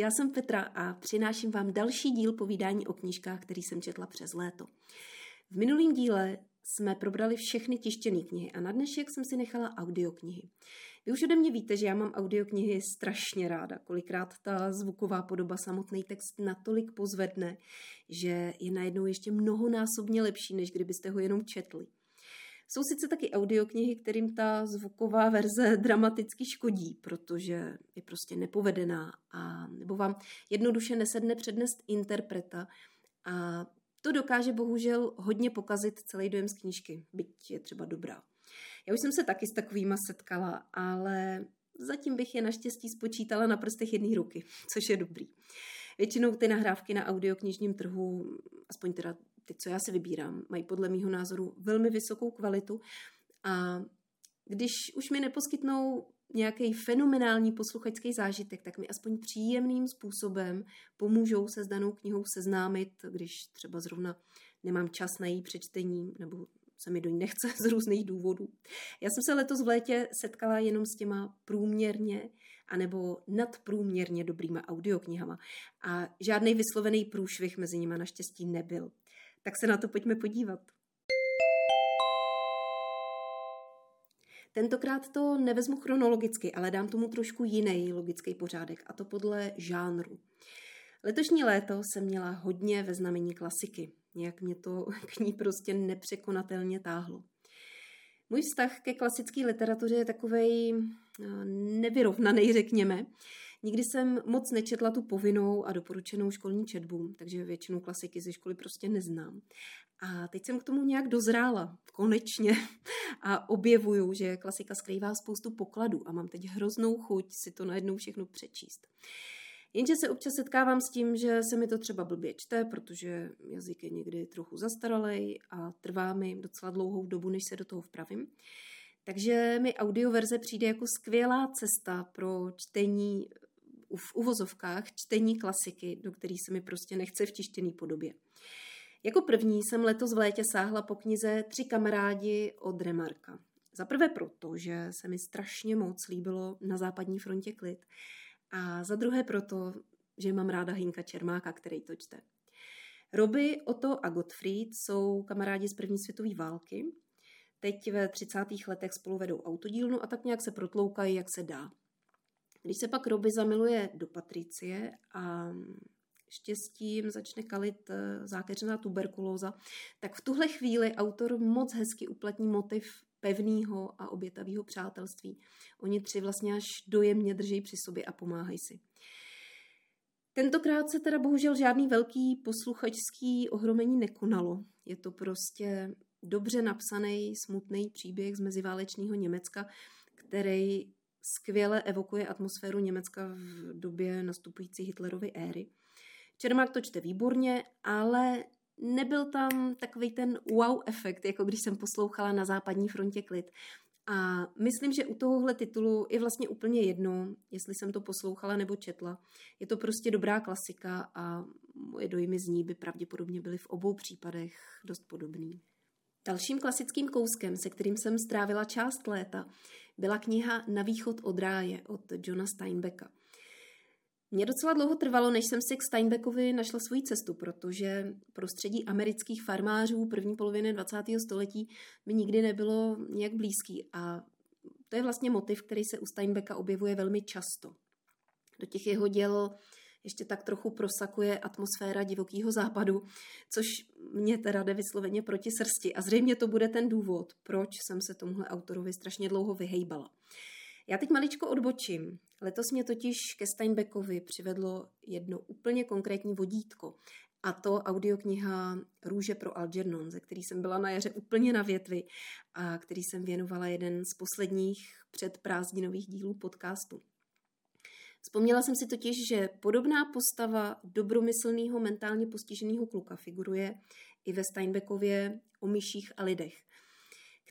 Já jsem Petra a přináším vám další díl povídání o knížkách, který jsem četla přes léto. V minulém díle jsme probrali všechny tištěné knihy a na dnešek jsem si nechala audioknihy. Vy už ode mě víte, že já mám audioknihy strašně ráda. Kolikrát ta zvuková podoba, samotný text natolik pozvedne, že je najednou ještě mnohonásobně lepší, než kdybyste ho jenom četli. Jsou sice taky audioknihy, kterým ta zvuková verze dramaticky škodí, protože je prostě nepovedená a nebo vám jednoduše nesedne přednést interpreta a to dokáže bohužel hodně pokazit celý dojem z knížky, byť je třeba dobrá. Já už jsem se taky s takovýma setkala, ale zatím bych je naštěstí spočítala na prstech jedné ruky, což je dobrý. Většinou ty nahrávky na audioknižním trhu, aspoň teda ty, co já si vybírám, mají podle mýho názoru velmi vysokou kvalitu a když už mi neposkytnou nějaký fenomenální posluchačský zážitek, tak mi aspoň příjemným způsobem pomůžou se s danou knihou seznámit, když třeba zrovna nemám čas na její přečtení nebo se mi do ní nechce z různých důvodů. Já jsem se letos v létě setkala jenom s těma průměrně anebo nadprůměrně dobrýma audioknihama a žádný vyslovený průšvih mezi nimi naštěstí nebyl. Tak se na to pojďme podívat. Tentokrát to nevezmu chronologicky, ale dám tomu trošku jiný logický pořádek, a to podle žánru. Letošní léto jsem měla hodně ve znamení klasiky. Nějak mě to k ní prostě nepřekonatelně táhlo. Můj vztah ke klasické literatuře je takovej eh, nevyrovnaný, řekněme. Nikdy jsem moc nečetla tu povinnou a doporučenou školní četbu, takže většinu klasiky ze školy prostě neznám. A teď jsem k tomu nějak dozrála, konečně, a objevuju, že klasika skrývá spoustu pokladů a mám teď hroznou chuť si to najednou všechno přečíst. Jenže se občas setkávám s tím, že se mi to třeba blbě čte, protože jazyk je někdy trochu zastaralej a trvá mi docela dlouhou dobu, než se do toho vpravím. Takže mi audioverze přijde jako skvělá cesta pro čtení v uvozovkách čtení klasiky, do který se mi prostě nechce v tištěný podobě. Jako první jsem letos v létě sáhla po knize Tři kamarádi od Remarka. Za prvé proto, že se mi strašně moc líbilo na západní frontě klid a za druhé proto, že mám ráda Hinka Čermáka, který to čte. Roby, Otto a Gottfried jsou kamarádi z první světové války. Teď ve 30. letech spolu vedou autodílnu a tak nějak se protloukají, jak se dá. Když se pak Roby zamiluje do Patricie a štěstím začne kalit eh, zákeřená tuberkulóza, tak v tuhle chvíli autor moc hezky uplatní motiv pevného a obětavého přátelství. Oni tři vlastně až dojemně drží při sobě a pomáhají si. Tentokrát se teda bohužel žádný velký posluchačský ohromení nekonalo. Je to prostě dobře napsaný, smutný příběh z meziválečného Německa, který skvěle evokuje atmosféru Německa v době nastupující Hitlerovy éry. Čermák to čte výborně, ale nebyl tam takový ten wow efekt, jako když jsem poslouchala na západní frontě klid. A myslím, že u tohohle titulu je vlastně úplně jedno, jestli jsem to poslouchala nebo četla. Je to prostě dobrá klasika a moje dojmy z ní by pravděpodobně byly v obou případech dost podobný. Dalším klasickým kouskem, se kterým jsem strávila část léta, byla kniha Na východ od ráje od Johna Steinbecka. Mě docela dlouho trvalo, než jsem si k Steinbeckovi našla svoji cestu, protože prostředí amerických farmářů první poloviny 20. století mi nikdy nebylo nějak blízký a to je vlastně motiv, který se u Steinbecka objevuje velmi často. Do těch jeho děl ještě tak trochu prosakuje atmosféra divokého západu, což mě teda jde vysloveně proti srsti. A zřejmě to bude ten důvod, proč jsem se tomuhle autorovi strašně dlouho vyhejbala. Já teď maličko odbočím. Letos mě totiž ke Steinbeckovi přivedlo jedno úplně konkrétní vodítko. A to audiokniha Růže pro Algernon, ze který jsem byla na jaře úplně na větvi a který jsem věnovala jeden z posledních předprázdninových dílů podcastu. Vzpomněla jsem si totiž, že podobná postava dobromyslného mentálně postiženého kluka figuruje i ve Steinbeckově o myších a lidech,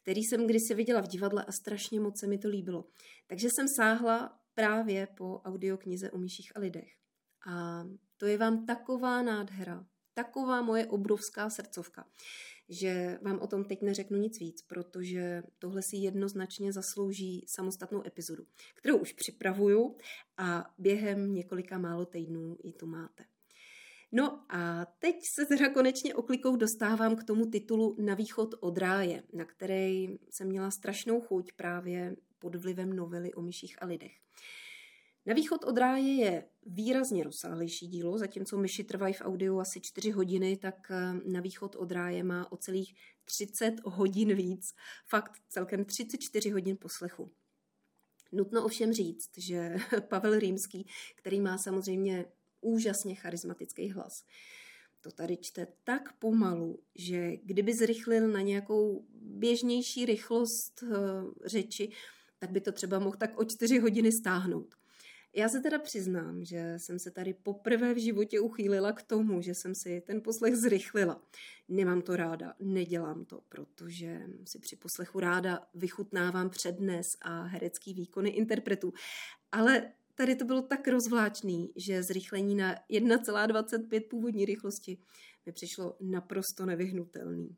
který jsem kdysi viděla v divadle a strašně moc se mi to líbilo. Takže jsem sáhla právě po audioknize o myších a lidech. A to je vám taková nádhera, taková moje obrovská srdcovka, že vám o tom teď neřeknu nic víc, protože tohle si jednoznačně zaslouží samostatnou epizodu, kterou už připravuju a během několika málo týdnů ji tu máte. No a teď se teda konečně oklikou dostávám k tomu titulu Na východ od ráje, na který jsem měla strašnou chuť právě pod vlivem novely o myších a lidech. Na východ od ráje je výrazně rozsáhlejší dílo, zatímco myši trvají v audiu asi 4 hodiny, tak eh, na východ od ráje má o celých 30 hodin víc. Fakt celkem 34 hodin poslechu. Nutno ovšem říct, že Pavel Rýmský, který má samozřejmě úžasně charismatický hlas, to tady čte tak pomalu, že kdyby zrychlil na nějakou běžnější rychlost uh, řeči, tak by to třeba mohl tak o čtyři hodiny stáhnout. Já se teda přiznám, že jsem se tady poprvé v životě uchýlila k tomu, že jsem si ten poslech zrychlila. Nemám to ráda, nedělám to, protože si při poslechu ráda vychutnávám přednes a herecký výkony interpretů. Ale tady to bylo tak rozvláčný, že zrychlení na 1,25 původní rychlosti mi přišlo naprosto nevyhnutelný.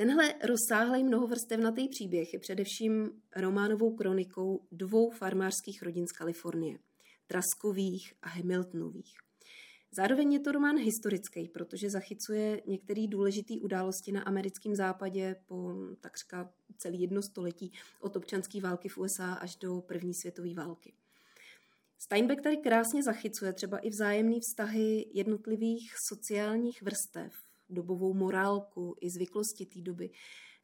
Tenhle rozsáhlý mnohovrstevnatý příběh je především románovou kronikou dvou farmářských rodin z Kalifornie, Traskových a Hamiltonových. Zároveň je to román historický, protože zachycuje některé důležité události na americkém západě po takřka celý jedno století od občanské války v USA až do první světové války. Steinbeck tady krásně zachycuje třeba i vzájemné vztahy jednotlivých sociálních vrstev, dobovou morálku i zvyklosti té doby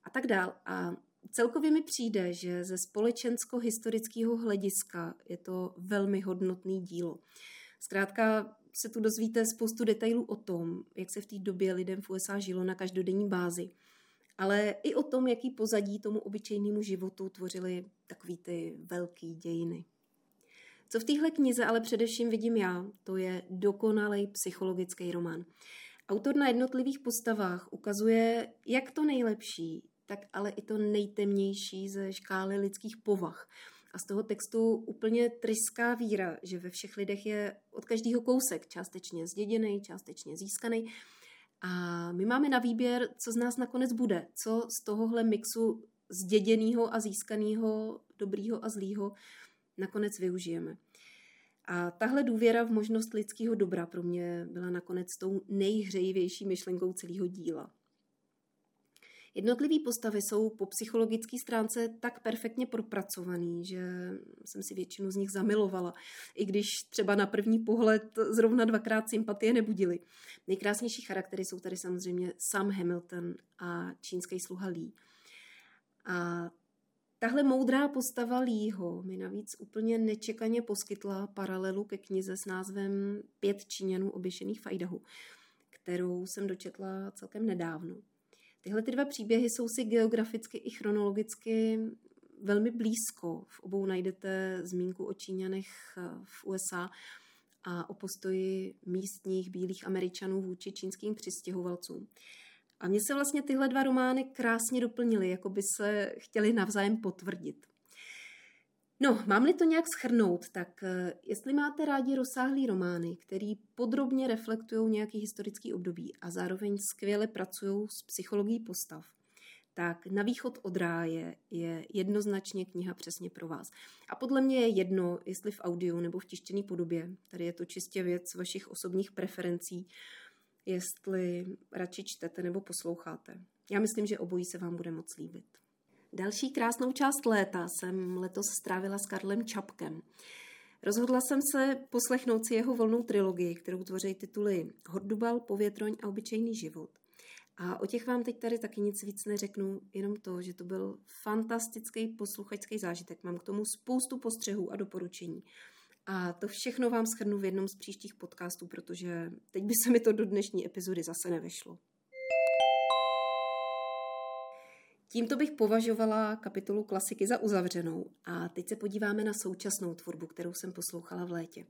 a tak dál. A celkově mi přijde, že ze společensko-historického hlediska je to velmi hodnotný dílo. Zkrátka se tu dozvíte spoustu detailů o tom, jak se v té době lidem v USA žilo na každodenní bázi, ale i o tom, jaký pozadí tomu obyčejnému životu tvořily takový ty velký dějiny. Co v téhle knize ale především vidím já, to je dokonalý psychologický román. Autor na jednotlivých postavách ukazuje jak to nejlepší, tak ale i to nejtemnější ze škály lidských povah. A z toho textu úplně tryská víra, že ve všech lidech je od každého kousek částečně zděděný, částečně získaný. A my máme na výběr, co z nás nakonec bude, co z tohohle mixu zděděného a získaného, dobrýho a zlýho nakonec využijeme. A tahle důvěra v možnost lidského dobra pro mě byla nakonec tou nejhřejivější myšlenkou celého díla. Jednotlivé postavy jsou po psychologické stránce tak perfektně propracovaný, že jsem si většinu z nich zamilovala, i když třeba na první pohled zrovna dvakrát sympatie nebudily. Nejkrásnější charaktery jsou tady samozřejmě Sam Hamilton a čínský sluha Lee. A Tahle moudrá postava Lího mi navíc úplně nečekaně poskytla paralelu ke knize s názvem Pět Číňanů oběšených v Idahu, kterou jsem dočetla celkem nedávno. Tyhle ty dva příběhy jsou si geograficky i chronologicky velmi blízko. V obou najdete zmínku o Číňanech v USA a o postoji místních bílých američanů vůči čínským přistěhovalcům. A mně se vlastně tyhle dva romány krásně doplnily, jako by se chtěli navzájem potvrdit. No, mám-li to nějak schrnout, tak eh, jestli máte rádi rozsáhlý romány, který podrobně reflektují nějaký historický období a zároveň skvěle pracují s psychologií postav, tak Na východ od ráje je jednoznačně kniha přesně pro vás. A podle mě je jedno, jestli v audio nebo v tištěné podobě. Tady je to čistě věc vašich osobních preferencí jestli radši čtete nebo posloucháte. Já myslím, že obojí se vám bude moc líbit. Další krásnou část léta jsem letos strávila s Karlem Čapkem. Rozhodla jsem se poslechnout si jeho volnou trilogii, kterou tvoří tituly Hordubal, Povětroň a Obyčejný život. A o těch vám teď tady taky nic víc neřeknu, jenom to, že to byl fantastický posluchačský zážitek. Mám k tomu spoustu postřehů a doporučení. A to všechno vám schrnu v jednom z příštích podcastů, protože teď by se mi to do dnešní epizody zase nevešlo. Tímto bych považovala kapitolu klasiky za uzavřenou a teď se podíváme na současnou tvorbu, kterou jsem poslouchala v létě.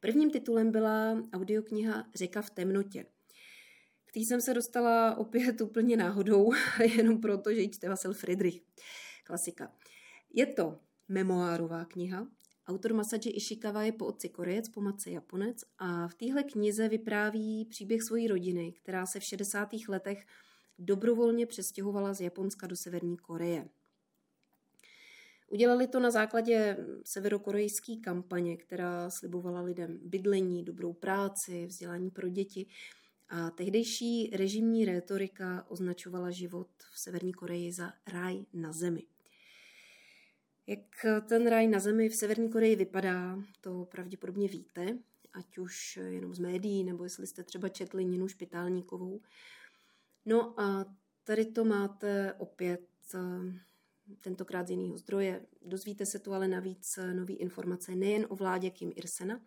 Prvním titulem byla audiokniha Řeka v temnotě. K té jsem se dostala opět úplně náhodou, jenom proto, že ji čte Vasel Friedrich. Klasika. Je to memoárová kniha, Autor Masaji Ishikawa je po otci Korejec, po matce Japonec a v téhle knize vypráví příběh svojí rodiny, která se v 60. letech dobrovolně přestěhovala z Japonska do Severní Koreje. Udělali to na základě severokorejské kampaně, která slibovala lidem bydlení, dobrou práci, vzdělání pro děti. A tehdejší režimní rétorika označovala život v Severní Koreji za ráj na zemi. Jak ten ráj na zemi v Severní Koreji vypadá, to pravděpodobně víte, ať už jenom z médií, nebo jestli jste třeba četli Ninu Špitálníkovou. No a tady to máte opět tentokrát z jiného zdroje. Dozvíte se tu ale navíc nové informace nejen o vládě Kim Irsena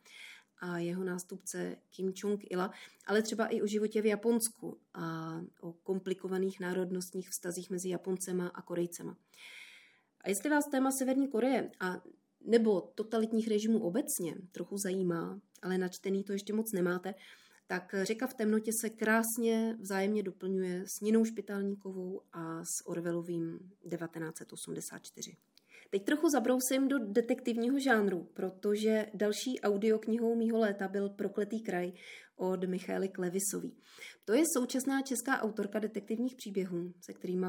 a jeho nástupce Kim Jong-ila, ale třeba i o životě v Japonsku a o komplikovaných národnostních vztazích mezi Japoncema a Korejcema. A jestli vás téma Severní Koreje a nebo totalitních režimů obecně trochu zajímá, ale načtený to ještě moc nemáte, tak Řeka v temnotě se krásně vzájemně doplňuje s Ninou Špitálníkovou a s Orwellovým 1984. Teď trochu zabrousím do detektivního žánru, protože další audioknihou mýho léta byl Prokletý kraj od Michály Klevisový. To je současná česká autorka detektivních příběhů, se kterými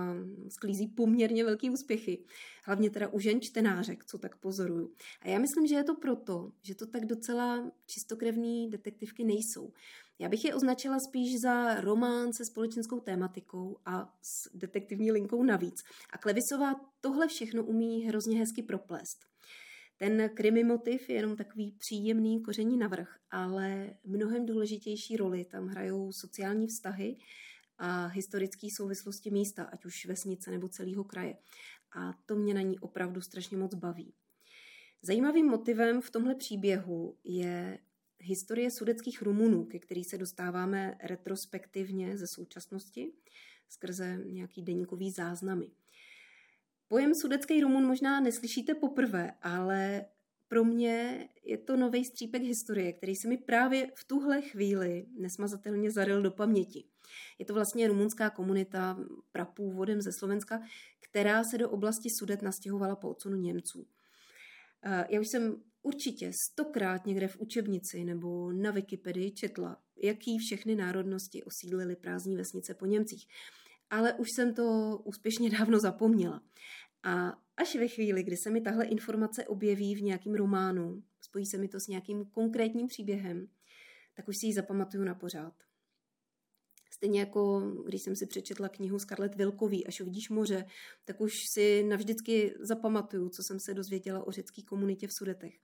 sklízí poměrně velký úspěchy. Hlavně teda u žen čtenářek, co tak pozoruju. A já myslím, že je to proto, že to tak docela čistokrevný detektivky nejsou. Já bych je označila spíš za román se společenskou tématikou a s detektivní linkou navíc. A Klevisová tohle všechno umí hrozně hezky proplést. Ten krimi motiv je jenom takový příjemný koření navrh, ale mnohem důležitější roli tam hrajou sociální vztahy a historické souvislosti místa, ať už vesnice nebo celého kraje. A to mě na ní opravdu strašně moc baví. Zajímavým motivem v tomhle příběhu je historie sudeckých Rumunů, ke který se dostáváme retrospektivně ze současnosti skrze nějaký deníkový záznamy. Pojem sudecký Rumun možná neslyšíte poprvé, ale pro mě je to nový střípek historie, který se mi právě v tuhle chvíli nesmazatelně zaril do paměti. Je to vlastně rumunská komunita prapůvodem ze Slovenska, která se do oblasti Sudet nastěhovala po odsunu Němců. Já už jsem určitě stokrát někde v učebnici nebo na Wikipedii četla, jaký všechny národnosti osídlily prázdní vesnice po Němcích. Ale už jsem to úspěšně dávno zapomněla. A až ve chvíli, kdy se mi tahle informace objeví v nějakém románu, spojí se mi to s nějakým konkrétním příběhem, tak už si ji zapamatuju na pořád. Stejně jako když jsem si přečetla knihu Scarlett Vilkový, až uvidíš moře, tak už si navždycky zapamatuju, co jsem se dozvěděla o řecké komunitě v Sudetech.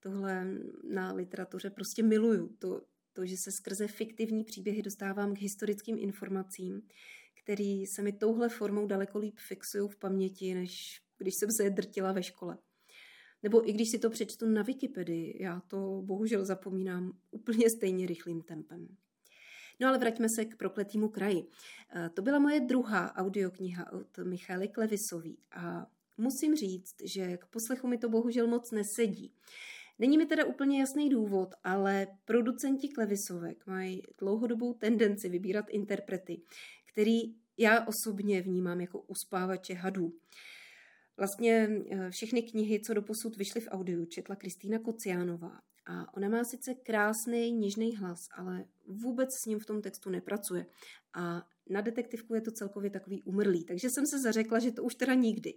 Tohle na literatuře prostě miluju. To, to, že se skrze fiktivní příběhy dostávám k historickým informacím, který se mi touhle formou daleko líp fixují v paměti, než když jsem se je drtila ve škole. Nebo i když si to přečtu na Wikipedii, já to bohužel zapomínám úplně stejně rychlým tempem. No ale vraťme se k prokletýmu kraji. Eh, to byla moje druhá audiokniha od Michaly Klevisový a musím říct, že k poslechu mi to bohužel moc nesedí. Není mi teda úplně jasný důvod, ale producenti Klevisovek mají dlouhodobou tendenci vybírat interprety, který já osobně vnímám jako uspávače hadů. Vlastně eh, všechny knihy, co doposud vyšly v audiu, četla Kristýna Kociánová a ona má sice krásný, něžný hlas, ale vůbec s ním v tom textu nepracuje. A na detektivku je to celkově takový umrlý, takže jsem se zařekla, že to už teda nikdy.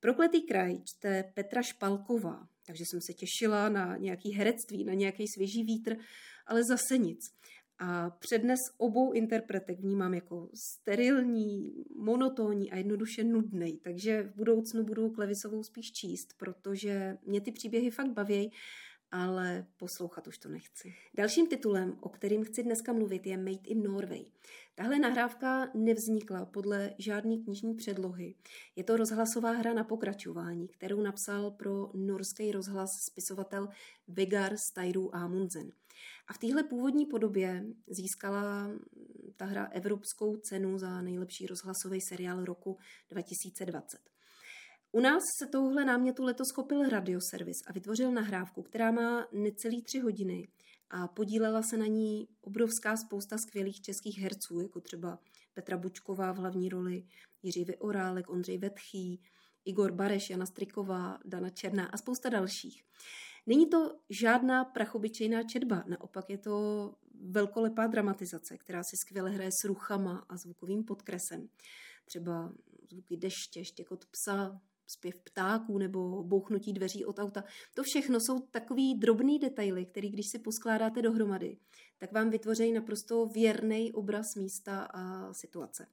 Prokletý kraj čte Petra Špalková, takže jsem se těšila na nějaký herectví, na nějaký svěží vítr, ale zase nic. A přednes obou interpretek vnímám jako sterilní, monotónní a jednoduše nudný, takže v budoucnu budu Klevisovou spíš číst, protože mě ty příběhy fakt baví ale poslouchat už to nechci. Dalším titulem, o kterým chci dneska mluvit, je Made in Norway. Tahle nahrávka nevznikla podle žádné knižní předlohy. Je to rozhlasová hra na pokračování, kterou napsal pro norský rozhlas spisovatel Vegar Steiru Amundsen. A v téhle původní podobě získala ta hra Evropskou cenu za nejlepší rozhlasový seriál roku 2020. U nás se touhle námětu letos chopil radioservis a vytvořil nahrávku, která má necelý tři hodiny a podílela se na ní obrovská spousta skvělých českých herců, jako třeba Petra Bučková v hlavní roli, Jiří Vyorálek, Ondřej Vetchý, Igor Bareš, Jana Striková, Dana Černá a spousta dalších. Není to žádná prachobyčejná četba, naopak je to velkolepá dramatizace, která si skvěle hraje s ruchama a zvukovým podkresem. Třeba zvuky deště, štěkot psa, zpěv ptáků nebo bouchnutí dveří od auta. To všechno jsou takový drobný detaily, který když si poskládáte dohromady, tak vám vytvoří naprosto věrný obraz místa a situace.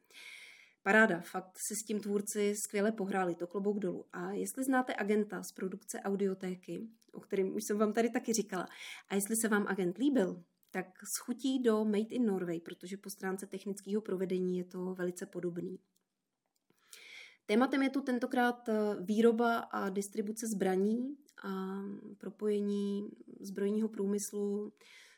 Paráda, fakt si s tím tvůrci skvěle pohráli, to klobouk dolů. A jestli znáte agenta z produkce audiotéky, o kterém už jsem vám tady taky říkala, a jestli se vám agent líbil, tak schutí do Made in Norway, protože po stránce technického provedení je to velice podobný. Tématem je tu tentokrát eh, výroba a distribuce zbraní a propojení zbrojního průmyslu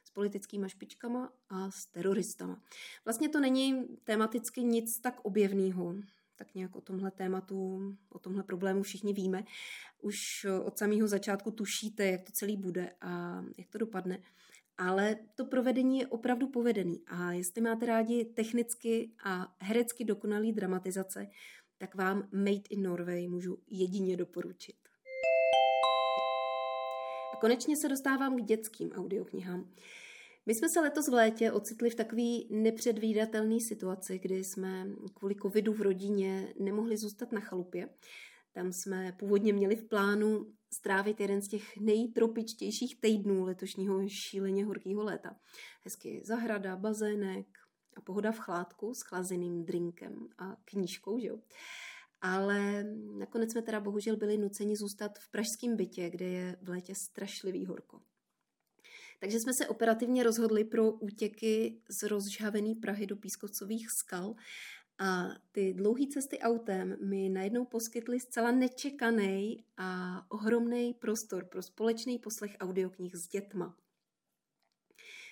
s politickými špičkama a s teroristama. Vlastně to není tematicky nic tak objevného, tak nějak o tomhle tématu, o tomhle problému všichni víme. Už od samého začátku tušíte, jak to celý bude a jak to dopadne. Ale to provedení je opravdu povedený a jestli máte rádi technicky a herecky dokonalý dramatizace, tak vám Made in Norway můžu jedině doporučit. A konečně se dostávám k dětským audioknihám. My jsme se letos v létě ocitli v takové nepředvídatelné situaci, kdy jsme kvůli covidu v rodině nemohli zůstat na chalupě. Tam jsme původně měli v plánu strávit jeden z těch nejtropičtějších týdnů letošního šíleně horkého léta. Hezky zahrada, bazének, a pohoda v chládku s chlazeným drinkem a knížkou, že jo. Ale nakonec jsme teda bohužel byli nuceni zůstat v pražském bytě, kde je v létě strašlivý horko. Takže jsme se operativně rozhodli pro útěky z rozžhavený Prahy do pískovcových skal a ty dlouhé cesty autem mi najednou poskytly zcela nečekaný a ohromný prostor pro společný poslech audioknih s dětma.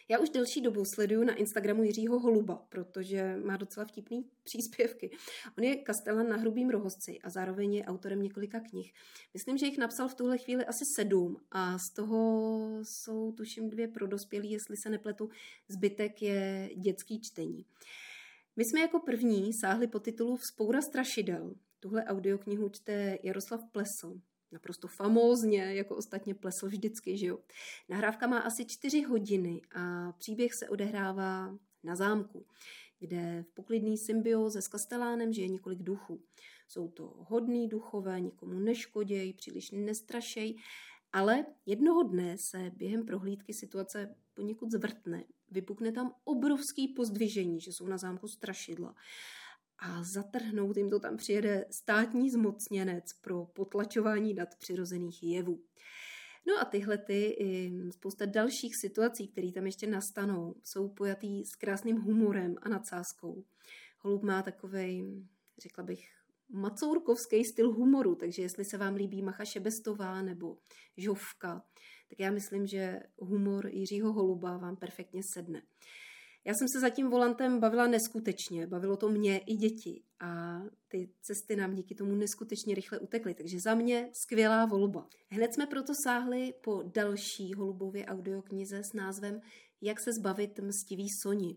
Já už delší dobu sleduju na Instagramu Jiřího Holuba, protože má docela vtipný příspěvky. On je kastelan na hrubým rohozci a zároveň je autorem několika knih. Myslím, že jich napsal v tuhle chvíli asi sedm a z toho jsou tuším dvě pro dospělí, jestli se nepletu, zbytek je dětský čtení. My jsme jako první sáhli po titulu Vzpoura strašidel. Tuhle audioknihu čte Jaroslav Plesl naprosto famózně, jako ostatně plesl vždycky, že jo. Nahrávka má asi čtyři hodiny a příběh se odehrává na zámku, kde v poklidný symbioze s kastelánem žije několik duchů. Jsou to hodný duchové, nikomu neškoděj, příliš nestrašej, ale jednoho dne se během prohlídky situace poněkud zvrtne. Vypukne tam obrovský pozdvižení, že jsou na zámku strašidla a zatrhnout jim to tam přijede státní zmocněnec pro potlačování nadpřirozených jevů. No a tyhle ty i spousta dalších situací, které tam ještě nastanou, jsou pojatý s krásným humorem a nadsázkou. Holub má takovej, řekla bych, macourkovský styl humoru, takže jestli se vám líbí Macha Šebestová nebo Žovka, tak já myslím, že humor Jiřího Holuba vám perfektně sedne. Já jsem se za tím volantem bavila neskutečně, bavilo to mě i děti a ty cesty nám díky tomu neskutečně rychle utekly, takže za mě skvělá volba. Hned jsme proto sáhli po další holubově audioknize s názvem Jak se zbavit mstivý Soni.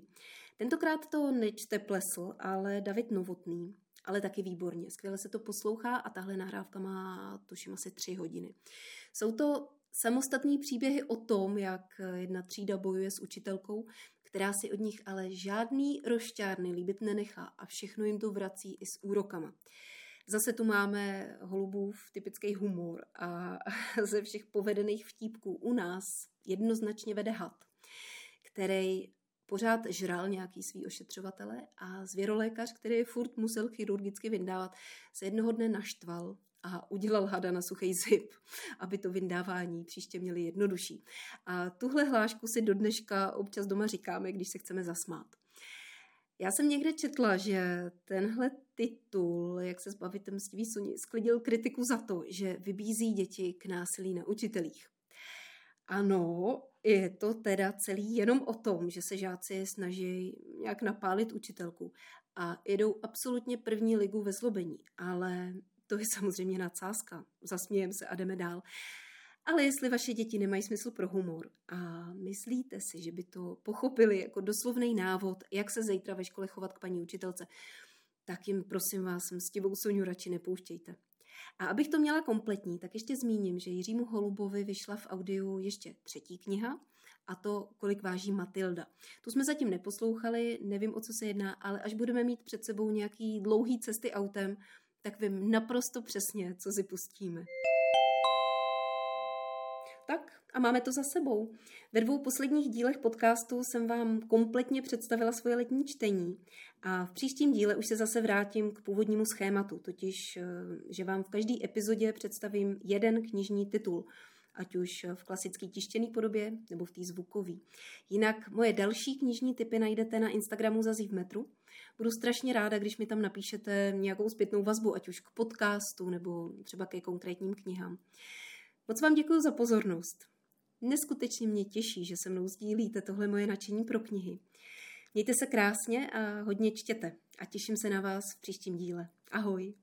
Tentokrát to nečte Plesl, ale David Novotný, ale taky výborně. Skvěle se to poslouchá a tahle nahrávka má tuším asi tři hodiny. Jsou to samostatní příběhy o tom, jak jedna třída bojuje s učitelkou, která si od nich ale žádný rošťárny líbit nenechá a všechno jim to vrací i s úrokama. Zase tu máme holubův typický humor a ze všech povedených vtípků u nás jednoznačně vede had, který pořád žral nějaký svý ošetřovatele a zvěrolékař, který je furt musel chirurgicky vyndávat, se jednoho dne naštval a udělal hada na suchý zip, aby to vyndávání příště měli jednodušší. A tuhle hlášku si do dneška občas doma říkáme, když se chceme zasmát. Já jsem někde četla, že tenhle titul, jak se zbavit mstivý suní, sklidil kritiku za to, že vybízí děti k násilí na učitelích. Ano, je to teda celý jenom o tom, že se žáci snaží nějak napálit učitelku a jedou absolutně první ligu ve zlobení, ale to je samozřejmě nadsázka. Zasmějeme se a jdeme dál. Ale jestli vaše děti nemají smysl pro humor a myslíte si, že by to pochopili jako doslovný návod, jak se zítra ve škole chovat k paní učitelce, tak jim prosím vás mstivou Soňu radši nepouštějte. A abych to měla kompletní, tak ještě zmíním, že Jiřímu Holubovi vyšla v audiu ještě třetí kniha, a to, kolik váží Matilda. Tu jsme zatím neposlouchali, nevím, o co se jedná, ale až budeme mít před sebou nějaký dlouhý cesty autem, tak vím naprosto přesně, co si pustíme. Tak a máme to za sebou. Ve dvou posledních dílech podcastu jsem vám kompletně představila svoje letní čtení a v příštím díle už se zase vrátím k původnímu schématu, totiž, eh, že vám v každé epizodě představím jeden knižní titul, ať už v klasické tištěné podobě nebo v té zvukové. Jinak moje další knižní typy najdete na Instagramu Zazí v metru. Budu strašně ráda, když mi tam napíšete nějakou zpětnou vazbu, ať už k podcastu nebo třeba ke konkrétním knihám. Moc vám děkuji za pozornost. Neskutečně mě těší, že se mnou sdílíte tohle moje nadšení pro knihy. Mějte se krásně a hodně čtěte a těším se na vás v příštím díle. Ahoj!